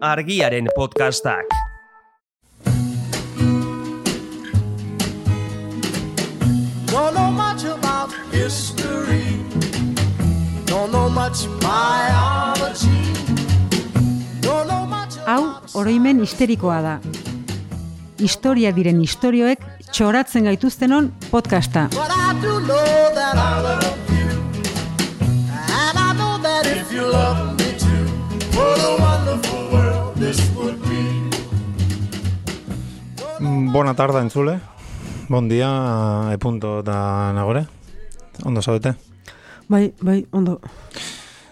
argiaren podcastak. Don't know much about history. Don't know much biology. Don't know much Hau, oroimen histerikoa da. Historia diren istorioek txoratzen gaituztenon podcasta. But I do know that I love you. And I know that if you love Bona tarda entzule. Bon dia, e punto da nagore. Ondo zaudete? Bai, bai, ondo.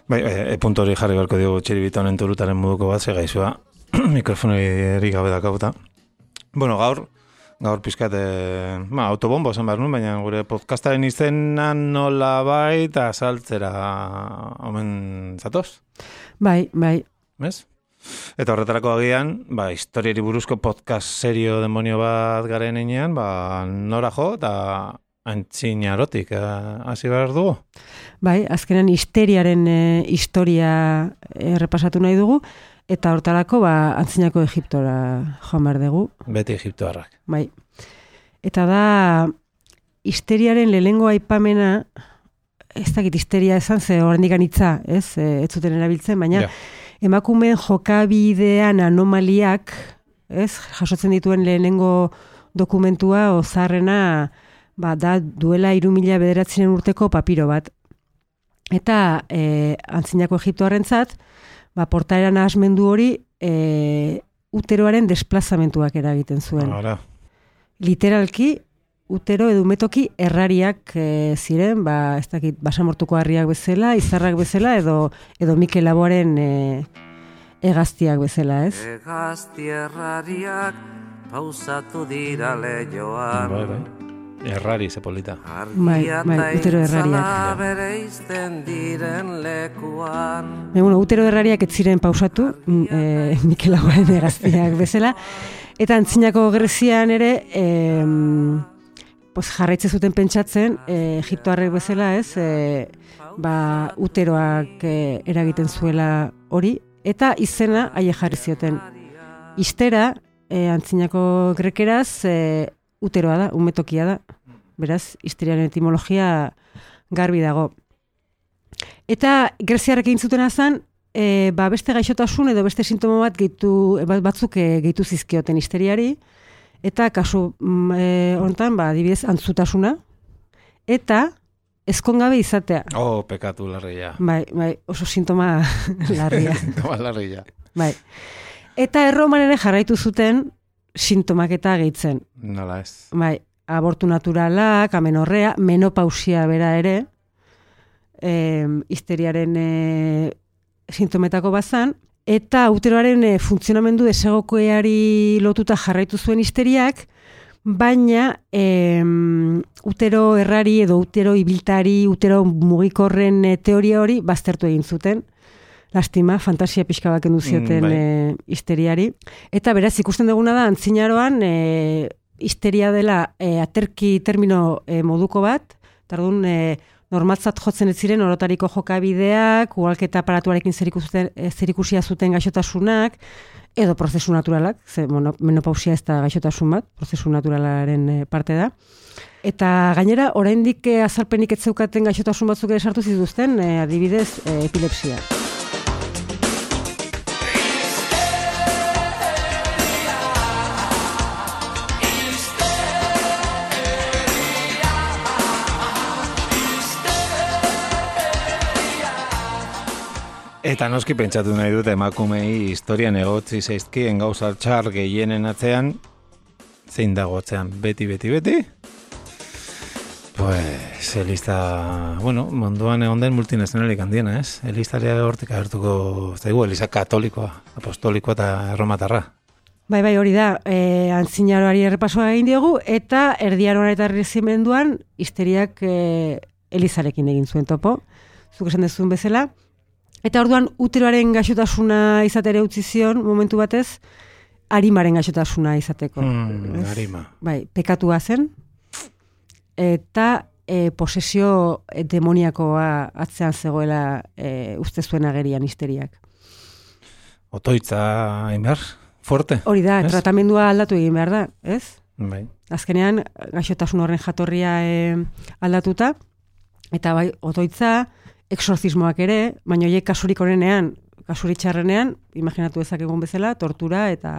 Bai, e, e punto hori jarri beharko diogu txiribita honen turutaren moduko bat, ze gaizua mikrofoni erik gabe dakauta. Bueno, gaur, gaur pizkat, e, ba, autobombo zen behar nuen, baina gure podcastaren izenan nola bai eta saltzera omen zatoz, Bai, bai. bez? Eta horretarako agian, ba, historiari buruzko podcast serio demonio bat garen enean, ba, nora jo eta antzinarotik eh, hasi behar dugu. Bai, azkenan histeriaren e, historia errepasatu nahi dugu, eta hortarako, ba, antzinako Egiptora joan behar dugu. Beti Egiptoarrak. Bai. Eta da, histeriaren lehengo aipamena, ez dakit histeria esan, ze horrendik anitza, ez, ez zuten erabiltzen, baina Ja. Emakumeen jokabidean anomaliak, ez, jasotzen dituen lehenengo dokumentua, ozarrena, ba, da duela iru mila bederatzinen urteko papiro bat. Eta e, antzinako Egiptoarrentzat, ba, portaeran ahasmendu hori e, uteroaren desplazamentuak eragiten zuen. Ara, literalki utero edo umetoki errariak e, ziren, ba, ez dakit, basamortuko harriak bezala, izarrak bezala, edo, edo Mikel Laboaren e, egaztiak bezala, ez? Egaztierrariak pausatu dira lehioan bai, bai. Errari, ze polita. Bai, bai, utero errariak. diren lekuan Baina, bueno, utero errariak ez ziren pausatu, e, Mikel Laboaren egaztiak bezala, eta antzinako Grezian ere, e, pues jarraitze zuten pentsatzen, e, Egiptoarrek bezala, ez, e, ba, uteroak e, eragiten zuela hori, eta izena haie jarri zioten. Istera, e, antzinako grekeraz, e, uteroa da, umetokia da. Beraz, histeriaren etimologia garbi dago. Eta greziarrek egin zutena zen, e, ba, beste gaixotasun edo beste sintoma bat gehitu, bat- batzuk e, gehitu zizkioten histeriari, eta kasu mm, e, honetan, ba, adibidez, antzutasuna, eta ezkongabe izatea. Oh, pekatu larria. Bai, bai, oso sintoma larria. Toma larria. bai. Eta erroman ere jarraitu zuten sintomak eta gehitzen. Nola ez. Bai, abortu naturalak, amenorrea, menopausia bera ere, e, histeriaren e, sintometako bazan, eta uteroaren e, funtzionamendu desegokoeari lotuta jarraitu zuen histeriak, baina e, utero errari edo utero ibiltari, utero mugikorren e, teoria hori baztertu egin zuten. Lastima, fantasia pixka bat kendu zioten Mm, bai. e, histeriari. Eta beraz, ikusten duguna da, antzinaroan, e, histeria dela e, aterki termino e, moduko bat, eta orduan e, normaltzat jotzen ez ziren orotariko jokabideak, ugalketa aparatuarekin zerikusia zuten gaixotasunak, edo prozesu naturalak, ze mono, menopausia ez da gaixotasun bat, prozesu naturalaren e, parte da. Eta gainera, oraindik e, azalpenik ez zeukaten gaixotasun batzuk ere sartu zituzten, e, adibidez, epilepsia. Eta noski pentsatu nahi dut emakumei historian egotzi zaizkien gauza txar gehienen atzean, zein dago atzean, beti, beti, beti? Pues, elista, bueno, munduan egon den multinazionalik handiena, ez? Elistaria hortik agertuko, ez daigu, eliza katolikoa, apostolikoa eta erromatarra. Bai, bai, hori da, e, antzinaroari errepasoa egin diogu, eta erdiaroan eta errezimenduan histeriak e, Elizarekin egin zuen topo, zuk esan dezuen bezala. Eta orduan uteroaren gaixotasuna izatera utzi zion momentu batez, arimaren gaixotasuna izateko. Mm, Ez? arima. Bai, pekatua zen, eta e, posesio e, demoniakoa atzean zegoela e, uste zuen agerian histeriak. otoitza, hain behar, fuerte. Hori da, Ez? tratamendua aldatu egin behar da, ez? Bai. Azkenean, gaixotasun horren jatorria e, aldatuta, eta bai, otoitza, exorcismoak ere, baina horiek kasurik onenean, kasurik txarrenean, imaginatu ezakegun bezala, tortura eta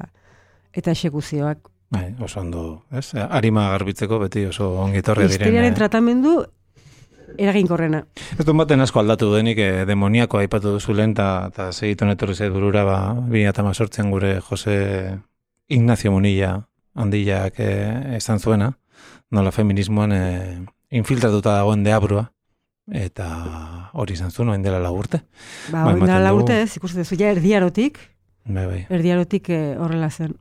eta esekuzioak. Bai, oso ondo, ez? Arima garbitzeko beti oso ongitorri diren. Histeriaren eh, tratamendu eraginkorrena. Ez du baten asko aldatu denik, eh, demoniako aipatu duzu lehen, eta segiton etorri zait burura, ba, 2018an gure Jose Ignacio Munilla handillak eh, esan zuena, nola feminismoan eh, infiltratuta dagoen deabrua, eta hori izan zuen, oain dela lagurte. Ba, ematen dugu. laurte ez, ikusten duzu, ja erdiarotik, Bai, bai. erdiarotik eh, horrela zen.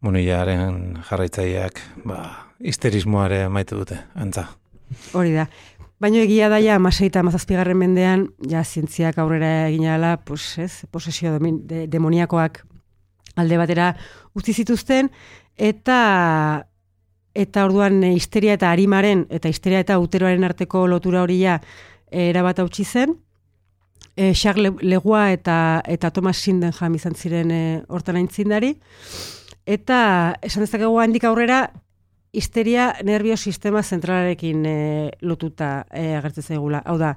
Munillaren jarraitzaileak, ba, histerismoare maitu dute, antza. Hori da. Baina egia da ja, amasei eta amazazpigarren mendean, ja, zientziak aurrera egin ala, pues, ez, posesio domin, de, demoniakoak alde batera utzi zituzten, eta eta orduan e, histeria eta arimaren, eta histeria eta uteroaren arteko lotura hori ja, e, erabat hautsi zen, e, Charles Le- Legua eta, eta Thomas Sindenham izan ziren e, hortan aintzindari, eta esan dezakegu handik aurrera, histeria nervio sistema zentralarekin e, lotuta e, agertzen zaigula. Hau da,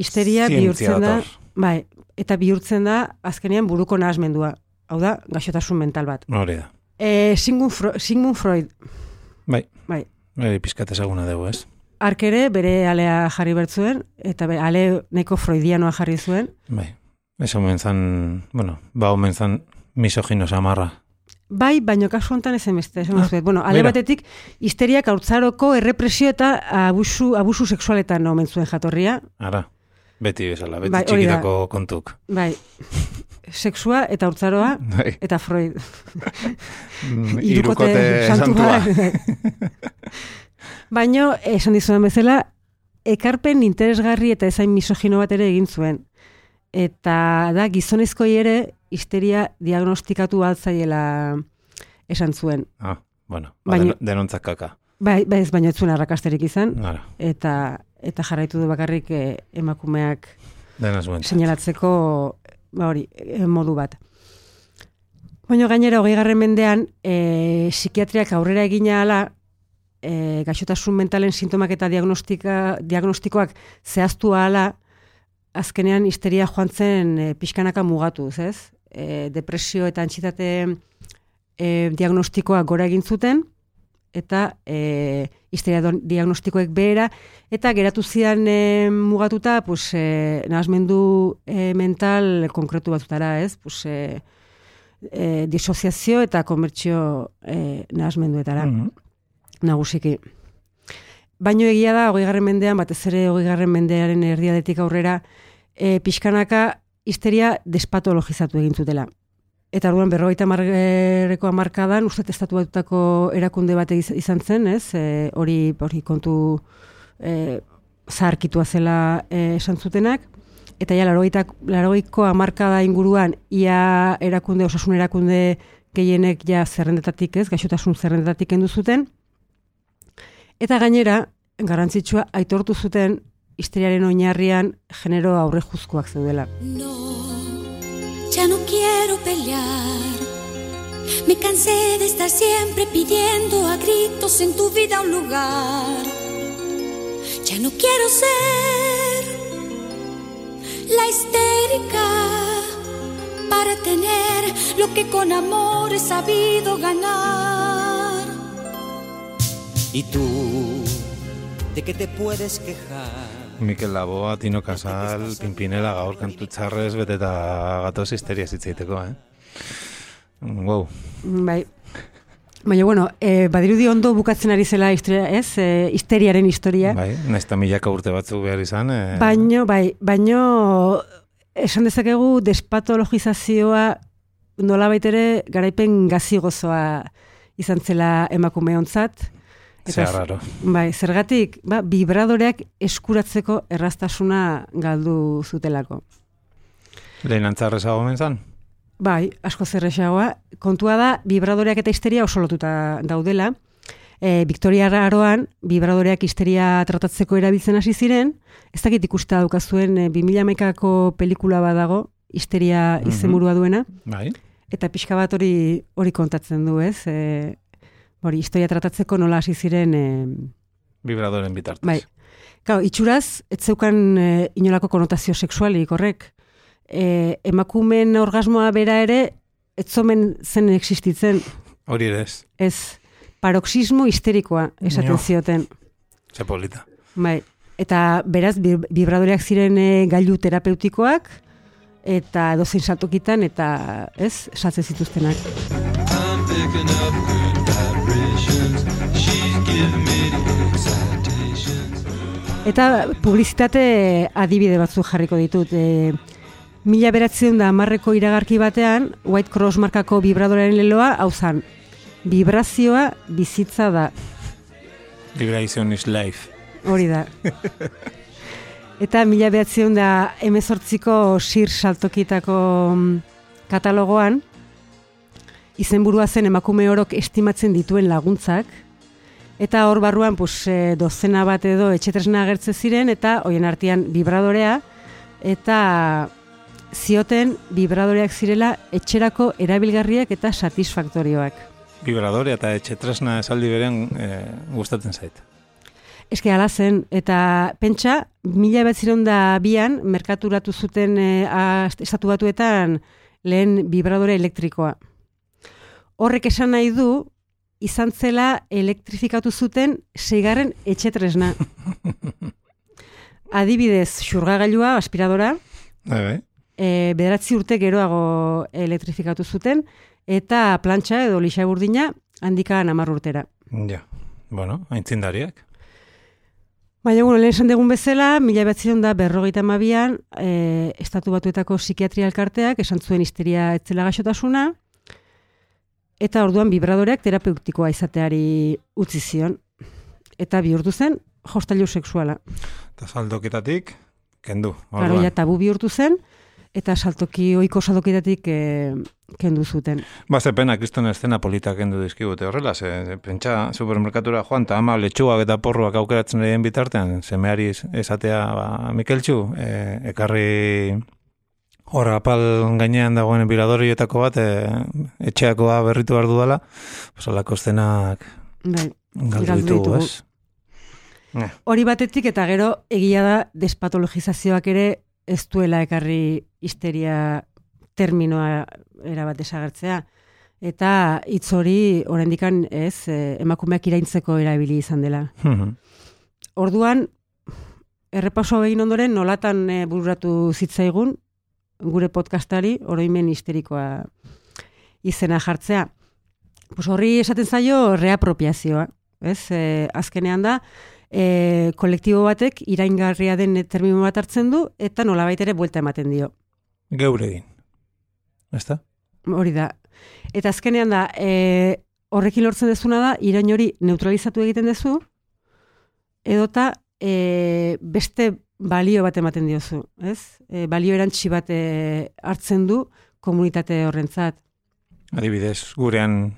histeria bihurtzen da, bai, eta bihurtzen da azkenean buruko nahasmendua. Hau da, gaixotasun mental bat. Hori da. E, Sigmund, Fro Sigmund Freud, Bai, bai, hori pizkat ezaguna dugu, ez? ark ere bere alea jarri bertzuen, eta be, ale neko freudianoa jarri zuen. Bai. Ez omen zan, bueno, ba omen zan misogino samarra. Bai, baino kasu honetan ezen beste, esan Ah, ah, Bueno, ale mira. batetik, histeriak haurtzaroko errepresio eta abusu, abusu sexualetan omen zuen jatorria. Ara, beti bezala, beti Bai, hori da. txikitako kontuk. Bai, sexua eta haurtzaroa Bai. eta Freud. Mm, Hirukote Hirukote santua. Baino, esan dizudan bezala, ekarpen interesgarri eta ezain misogino bat ere egin zuen. Eta da, gizonezkoi ere, histeria diagnostikatu altzaiela esan zuen. Ah, bueno, ba, Baina- den- denontzak kaka. Bai, bai ez baino ez zuen arrakasterik izan, Ara, eta eta jarraitu du bakarrik eh, emakumeak dena ba hori, eh, modu bat. Baina gainera, hogei garren mendean, e, psikiatriak aurrera egina ala, e, gaixotasun mentalen sintomak eta diagnostika, diagnostikoak zehaztu ala, azkenean histeria joan zen e, pixkanaka mugatuz, ez? E, depresio eta antxitate e, diagnostikoak gora egin zuten, eta e, histeria diagnostikoek behera, eta geratu zian e, mugatuta, pues, e, nahasmendu e, mental konkretu batutara, ez? Pues, e, e, disoziazio eta komertzio e, nahasmenduetara Mhm. nagusiki. Baino egia da, hogei garren mendean, batez ere hogei garren mendearen erdiadetik aurrera, e, pixkanaka histeria despatologizatu egin zutela. Eta orduan berrogeita marreko amarkadan, uste estatu batutako erakunde bat iz- izan zen, ez? E, hori, hori kontu e, zaharkitua zela e, esan zutenak. Eta ja, larogeiko amarkada inguruan, ia erakunde, osasun erakunde gehienek ja zerrendetatik ez, gaixotasun zerrendetatik kendu zuten. Eta gainera, garrantzitsua aitortu zuten histeriaren oinarrian genero aurrejuzkoak zeudela. No, ya no quiero pelear. Me cansé de estar siempre pidiendo a gritos en tu vida un lugar. Ya no quiero ser la histérica para tener lo que con amor he sabido ganar. ¿Y tú de qué te puedes quejar? Mikel Laboa, Tino Casal, Pimpinela gaur kantu txarrez beteta gatoz histeria zitzeiteko, eh? Wow. Bai. Baina, bueno, e, badirudi ondo bukatzen ari zela historia, ez? E, histeriaren historia. Bai, eta milaka urte batzuk behar izan. Eh, Baino, bai, baino esan dezakegu despatologizazioa nolabait ere garaipen gazigozoa izan zela emakume ontzat. Zea raro. Bai, zergatik, ba, vibradoreak eskuratzeko erraztasuna galdu zutelako. Lehen antzarrezago omen zan? Bai, asko zerrexagoa. Kontua da, vibradoreak eta histeria oso lotuta daudela. E, Victoria Aroan, vibradoreak histeria tratatzeko erabiltzen hasi ziren, ez dakit ikusta daukazuen e, 2011ko pelikula badago, histeria izenburua duena, Bai. eta pixka bat hori hori kontatzen du, ez? E, hori, historia tratatzeko nola hasi ziren... E, Vibradoren bitartez. bai. Gau, itxuraz, ez zeukan e, inolako konotazio sexualik, horrek. E, emakumen orgasmoa bera ere, ez zomen zen existitzen, Hori ere ez. ez paroxismo histerikoa esaten zioten. Ze polita. Bai. Eta beraz, vibradoreak ziren e, gailu terapeutikoak, eta dozein saltokitan, eta ez, saltzen zituztenak. I'm Eta publizitate adibide batzuk jarriko ditut. E, mila beratzen da amarreko iragarki batean, White Cross markako vibradorearen leloa, hau zan, vibrazioa bizitza da. Vibration is life. Hori da. Eta mila behatzion da emezortziko sir saltokitako mm, katalogoan, izenburua zen emakume orok estimatzen dituen laguntzak, eta hor barruan pues, e, dozena bat edo etxetresna agertze ziren, eta hoien artean vibradorea, eta zioten vibradoreak zirela etxerako erabilgarriak eta satisfaktorioak. Vibradore eta etxetresna esaldi beren e, gustatzen zait. Eske ala zen, eta pentsa, mila betziron da bian, merkaturatu zuten e, a- estatu batuetan lehen vibradore elektrikoa. Horrek esan nahi du, izan zela elektrifikatu zuten seigarren etxetresna. Adibidez, xurgagailua, aspiradora, Bai, bai. e, bederatzi urte geroago elektrifikatu zuten, eta plantxa edo lixa burdina handikan amar urtera. Ja. Bueno, aintzindariak. Baina, bueno, lehen esan dugun bezala, mila behatziron da berrogeita mabian, e, estatu batuetako psikiatria elkarteak esan zuen histeria etzela gaixotasuna, eta orduan vibradoreak terapeutikoa izateari utzi zion. Eta bihurtu zen, jostailu sexuala. Eta saldoketatik, kendu. Claro, ja tabu bihurtu zen, eta saltoki oiko saltokitatik e, kendu zuten. Ba, ze pena, kriston eszena politak kendu dizkigute horrela, ze, pentsa supermerkatura joan, eta ama letxuak eta porruak aukeratzen lehen bitartean, semeari es- esatea, ba, Mikeltxu, e, ekarri hor apal gainean dagoen biradorioetako bat, e, etxeakoa berritu behar dudala, pues alako eszenak Bai. galdu Galdu ditugu, ez? Eh, Hori batetik eta gero egia da despatologizazioak ere ez duela ekarri histeria terminoa erabat desagertzea. Eta hitz hori oraindikan ez eh, emakumeak iraintzeko erabili izan dela. mhm. Orduan errepaso egin ondoren nolatan eh, bururatu zitzaigun gure podcastari oroimen histerikoa izena jartzea. Pues horri esaten zaio reapropiazioa, ez? E, azkenean da e, kolektibo batek iraingarria den termino bat hartzen du eta nolabait ere buelta ematen dio. Geure egin. Ezta? Hori da. Eta azkenean da, e, horrekin lortzen dezuna da, irain hori neutralizatu egiten dezu, edota e, beste balio bat ematen diozu, ez? E, balio erantzi bat e, hartzen du komunitate horrentzat. Adibidez, gurean,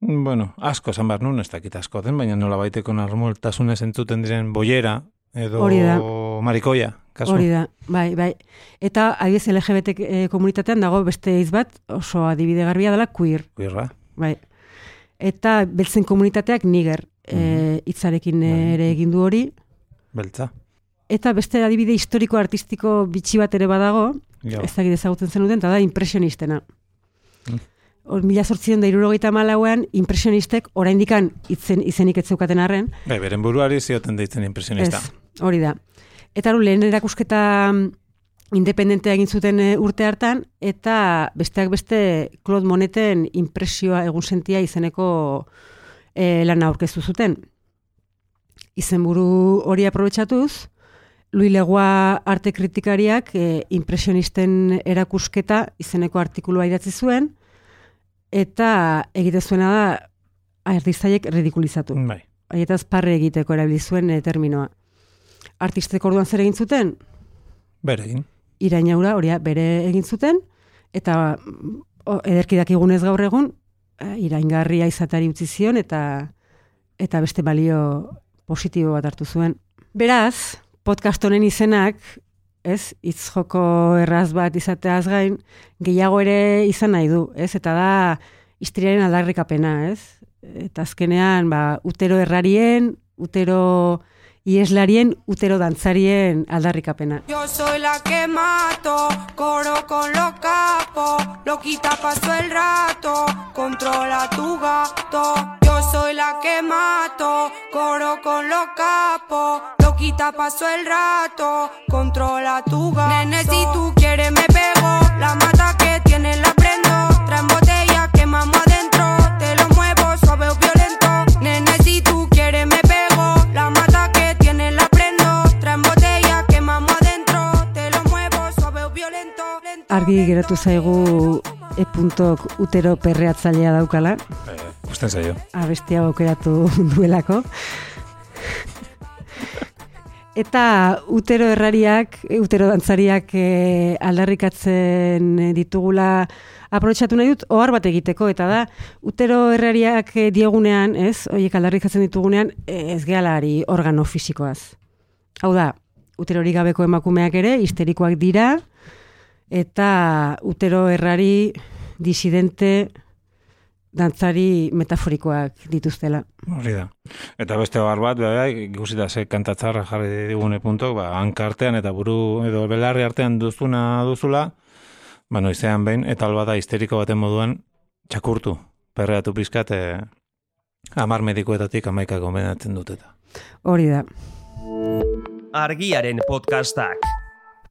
bueno, asko esan behar nun, ez dakit asko den, baina nola baiteko normaltasunez entzuten diren boiera, edo Hori da. marikoia, kasu. Hori da, bai, bai. Eta adibidez LGBT e, komunitatean dago beste hitz bat oso adibide garbia dela queer, Kuirra. bai. Eta beltzen komunitateak niger e, hitzarekin Bai. ere egin du hori. Beltza. Eta beste adibide historiko artistiko bitxi bat ere badago, Jo. ez dakit ezagutzen zenuten, eta da impresionistena. Mm. Hor, mila sortzion da irurogeita malauean, impresionistek oraindikan itzen, izenik ez zeukaten arren, Bai, beren buruari zioten deitzen impresionista. Ez, hori da. Eta hori lehen erakusketa mm, independentea egin zuten e, urte hartan, eta besteak beste Claude Moneten impresioa egun sentia izeneko e, lana aurkeztu zuten. Izenburu hori aprobetsatuz, Louis Legoa arte kritikariak e, impresionisten erakusketa izeneko artikulua idatzi zuen, eta egite zuena da artistaiek ridikulizatu Bai. haietaz parre egiteko erabili zuen e, terminoa. Artistek orduan zer egin zuten? Bere egin. Irainaura hori bere egin zuten, eta o, ederki dakigunez gaur egun, eh, iraingarria izatari utzi zion, eta eta beste balio positibo bat hartu zuen. Beraz, podcast honen izenak ez, hitz erraz bat izateaz gain, gehiago ere izan nahi du, ez, eta da histeriaren aldarrikapena, ez? Eta azkenean, ba, utero errarien, utero ieslarien, utero dantzarien aldarrikapena. Yo soy la que mato, coro con los capos, loquita paso el rato, controla tu gato. Yo soy la que mato, coro con los capos, loquita paso el rato, controla tu gato. Nene, si tú quieres me pego, la mata que tiene la prendo, traen botella, quemamos adentro, te lo muevo suave o violento. Nene, si tú quieres me pego, la mata que tiene la prendo, traen botella, quemamos adentro, te lo muevo suave o violento. Argi geratu zaigu e puntok utero perreatzailea daukala, Eh, usten zaio. abestia aukeratu duelako. Eta utero errariak, utero dantzariak e, aldarrikatzen ditugula aprobetxatu nahi dut ohar bat egiteko eta da utero errariak eh, diegunean, ez, horiek aldarrikatzen ditugunean, eh, ez gehalari organo fisikoaz. Hau da, uterori gabeko emakumeak ere histerikoak dira eta utero errari disidente dantzari metaforikoak dituztela. Hori da. Eta beste bar bat, bai, ikusi da ze kantatzarra jarri digune puntok, ba, hankartean eta buru edo belarri artean duzuna duzula, ba, noizean behin, eta alba da histeriko baten moduan, txakurtu, perreatu pizkat, e, amar medikoetatik amaika gomendatzen dut eta. Hori da. Argiaren podcastak.